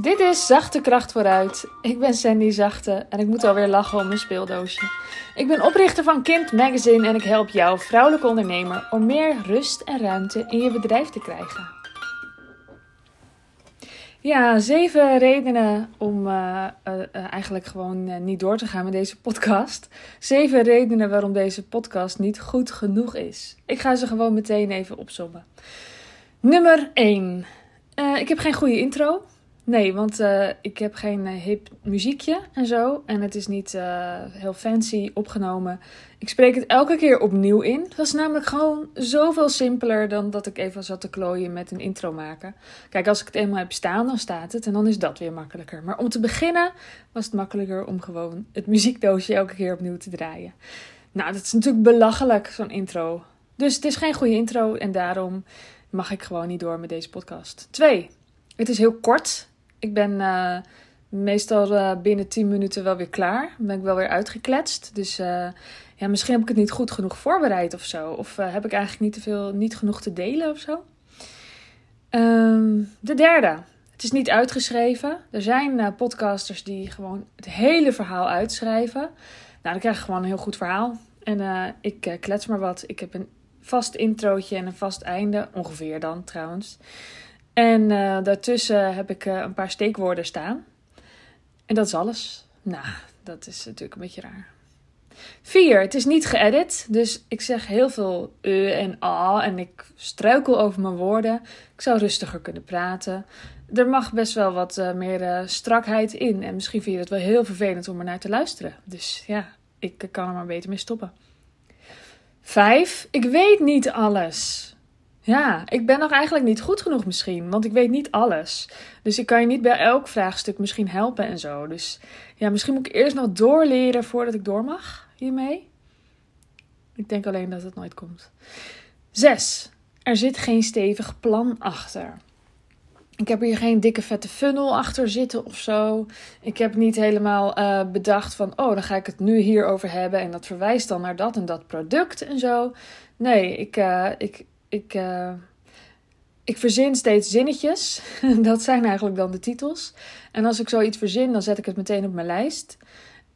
Dit is Zachte Kracht vooruit. Ik ben Sandy Zachte en ik moet alweer lachen om mijn speeldoosje. Ik ben oprichter van Kind Magazine en ik help jou, vrouwelijke ondernemer, om meer rust en ruimte in je bedrijf te krijgen. Ja, zeven redenen om uh, uh, eigenlijk gewoon niet door te gaan met deze podcast. Zeven redenen waarom deze podcast niet goed genoeg is. Ik ga ze gewoon meteen even opzommen. Nummer 1. ik heb geen goede intro. Nee, want uh, ik heb geen uh, hip muziekje en zo. En het is niet uh, heel fancy opgenomen. Ik spreek het elke keer opnieuw in. Dat is namelijk gewoon zoveel simpeler dan dat ik even zat te klooien met een intro maken. Kijk, als ik het eenmaal heb staan, dan staat het. En dan is dat weer makkelijker. Maar om te beginnen was het makkelijker om gewoon het muziekdoosje elke keer opnieuw te draaien. Nou, dat is natuurlijk belachelijk, zo'n intro. Dus het is geen goede intro en daarom mag ik gewoon niet door met deze podcast. Twee, het is heel kort. Ik ben uh, meestal uh, binnen 10 minuten wel weer klaar. Ben ik wel weer uitgekletst. Dus uh, ja, misschien heb ik het niet goed genoeg voorbereid of zo. Of heb ik eigenlijk niet te veel, niet genoeg te delen of zo. Um, de derde. Het is niet uitgeschreven. Er zijn podcasters die gewoon het hele verhaal uitschrijven. Nou, dan krijg je gewoon een heel goed verhaal. En ik klets maar wat. Ik heb een vast introotje en een vast einde. Ongeveer dan trouwens. En uh, daartussen heb ik uh, een paar steekwoorden staan. En dat is alles. Nou, dat is natuurlijk een beetje raar. Vier, het is niet geëdit. Dus ik zeg heel veel e en a en ik struikel over mijn woorden. Ik zou rustiger kunnen praten. Er mag best wel wat uh, meer strakheid in. En misschien vind je het wel heel vervelend om er naar te luisteren. Dus ja, ik kan er maar beter mee stoppen. Vijf, ik weet niet alles. Ja, ik ben nog eigenlijk niet goed genoeg misschien, want ik weet niet alles. Dus ik kan je niet bij elk vraagstuk misschien helpen en zo. Dus ja, misschien moet ik eerst nog doorleren voordat ik door mag hiermee. Ik denk alleen dat het nooit komt. Zes. Er zit geen stevig plan achter. Ik heb hier geen dikke vette funnel achter zitten of zo. Ik heb niet helemaal uh, bedacht van, oh, dan ga ik het nu hierover hebben en dat verwijst dan naar dat en dat product en zo. Nee, ik, uh, ik, ik, uh, ik verzin steeds zinnetjes. dat zijn eigenlijk dan de titels. En als ik zoiets verzin, dan zet ik het meteen op mijn lijst.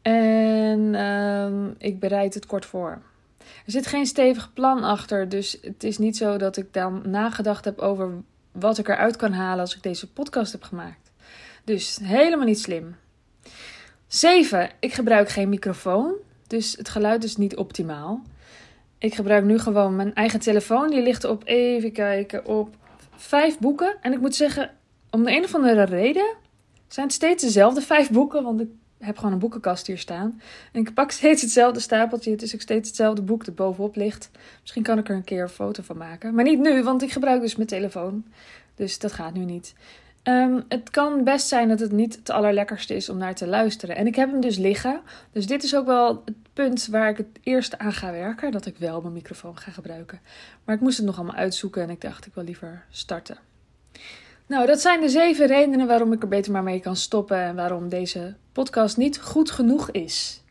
En uh, ik bereid het kort voor. Er zit geen stevig plan achter. Dus het is niet zo dat ik dan nagedacht heb over wat ik eruit kan halen als ik deze podcast heb gemaakt. Dus helemaal niet slim. 7. Ik gebruik geen microfoon. Dus het geluid is niet optimaal. Ik gebruik nu gewoon mijn eigen telefoon. Die ligt op, even kijken, op vijf boeken. En ik moet zeggen, om de een of andere reden zijn het steeds dezelfde vijf boeken. Want ik heb gewoon een boekenkast hier staan. En ik pak steeds hetzelfde stapeltje. Het is ook steeds hetzelfde boek dat bovenop ligt. Misschien kan ik er een keer een foto van maken. Maar niet nu, want ik gebruik dus mijn telefoon. Dus dat gaat nu niet. Um, het kan best zijn dat het niet het allerlekkerste is om naar te luisteren. En ik heb hem dus liggen. Dus dit is ook wel het punt waar ik het eerst aan ga werken. Dat ik wel mijn microfoon ga gebruiken. Maar ik moest het nog allemaal uitzoeken en ik dacht ik wil liever starten. Nou, dat zijn de zeven redenen waarom ik er beter maar mee kan stoppen. En waarom deze podcast niet goed genoeg is.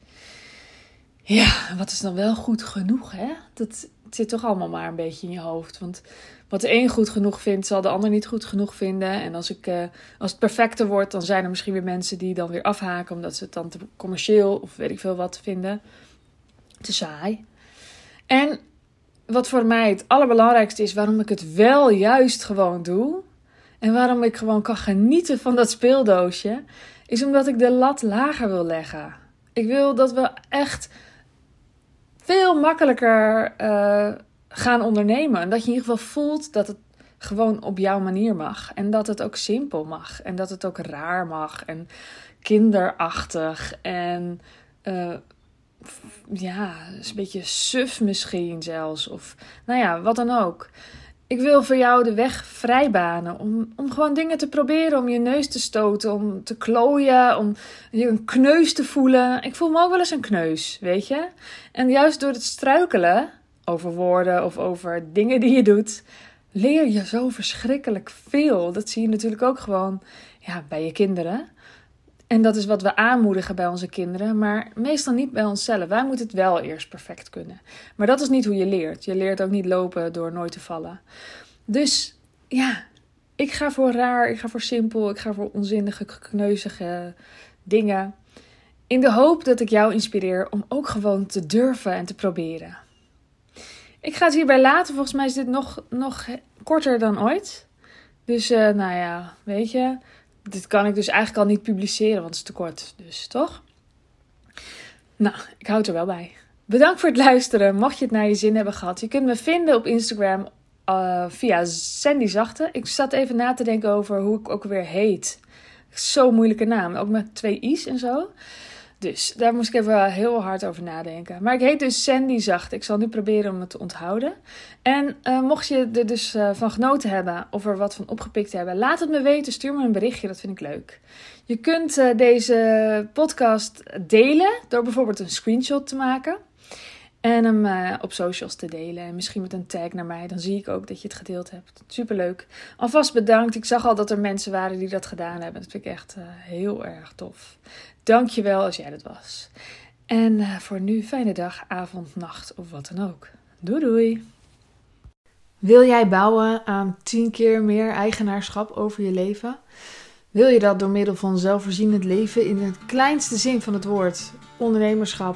Ja, wat is dan wel goed genoeg, hè? Dat zit toch allemaal maar een beetje in je hoofd. Want wat de een goed genoeg vindt, zal de ander niet goed genoeg vinden. En als, ik, uh, als het perfecter wordt, dan zijn er misschien weer mensen die dan weer afhaken omdat ze het dan te commercieel of weet ik veel wat vinden. Te saai. En wat voor mij het allerbelangrijkste is, waarom ik het wel juist gewoon doe. En waarom ik gewoon kan genieten van dat speeldoosje, is omdat ik de lat lager wil leggen. Ik wil dat we echt veel makkelijker uh, gaan ondernemen. En dat je in ieder geval voelt dat het gewoon op jouw manier mag. En dat het ook simpel mag. En dat het ook raar mag. En kinderachtig. En uh, ja, een beetje suf misschien zelfs. Of nou ja, wat dan ook. Ik wil voor jou de weg vrijbanen om, om gewoon dingen te proberen, om je neus te stoten, om te klooien, om je een kneus te voelen. Ik voel me ook wel eens een kneus, weet je? En juist door het struikelen over woorden of over dingen die je doet, leer je zo verschrikkelijk veel. Dat zie je natuurlijk ook gewoon ja, bij je kinderen. En dat is wat we aanmoedigen bij onze kinderen, maar meestal niet bij onszelf. Wij moeten het wel eerst perfect kunnen. Maar dat is niet hoe je leert. Je leert ook niet lopen door nooit te vallen. Dus ja, Ik ga voor raar, ik ga voor simpel, ik ga voor onzinnige, kneuzige dingen. In de hoop dat ik jou inspireer om ook gewoon te durven en te proberen. Ik ga het hierbij laten. Volgens mij is dit nog, nog korter dan ooit. Dus uh, nou ja, weet je. Dit kan ik dus eigenlijk al niet publiceren, want het is te kort. Dus toch? Nou, ik houd er wel bij. Bedankt voor het luisteren. Mocht je het naar je zin hebben gehad. Je kunt me vinden op Instagram uh, via Sandy Zachte. Ik zat even na te denken over hoe ik ook weer heet. Zo'n moeilijke naam. Ook met twee i's en zo. Dus daar moest ik even heel hard over nadenken. Maar ik heet dus Sandy Zacht. Ik zal nu proberen om het te onthouden. En uh, mocht je er dus uh, van genoten hebben of er wat van opgepikt hebben, laat het me weten. Stuur me een berichtje, dat vind ik leuk. Je kunt uh, deze podcast delen door bijvoorbeeld een screenshot te maken. En hem uh, op socials te delen. En misschien met een tag naar mij. Dan zie ik ook dat je het gedeeld hebt. Superleuk. Alvast bedankt. Ik zag al dat er mensen waren die dat gedaan hebben. Dat vind ik echt uh, heel erg tof. Dankjewel als jij dat was. En uh, voor nu fijne dag, avond, nacht of wat dan ook. Doei doei. Wil jij bouwen aan 10 keer meer eigenaarschap over je leven? Wil je dat door middel van zelfvoorzienend leven in het kleinste zin van het woord, ondernemerschap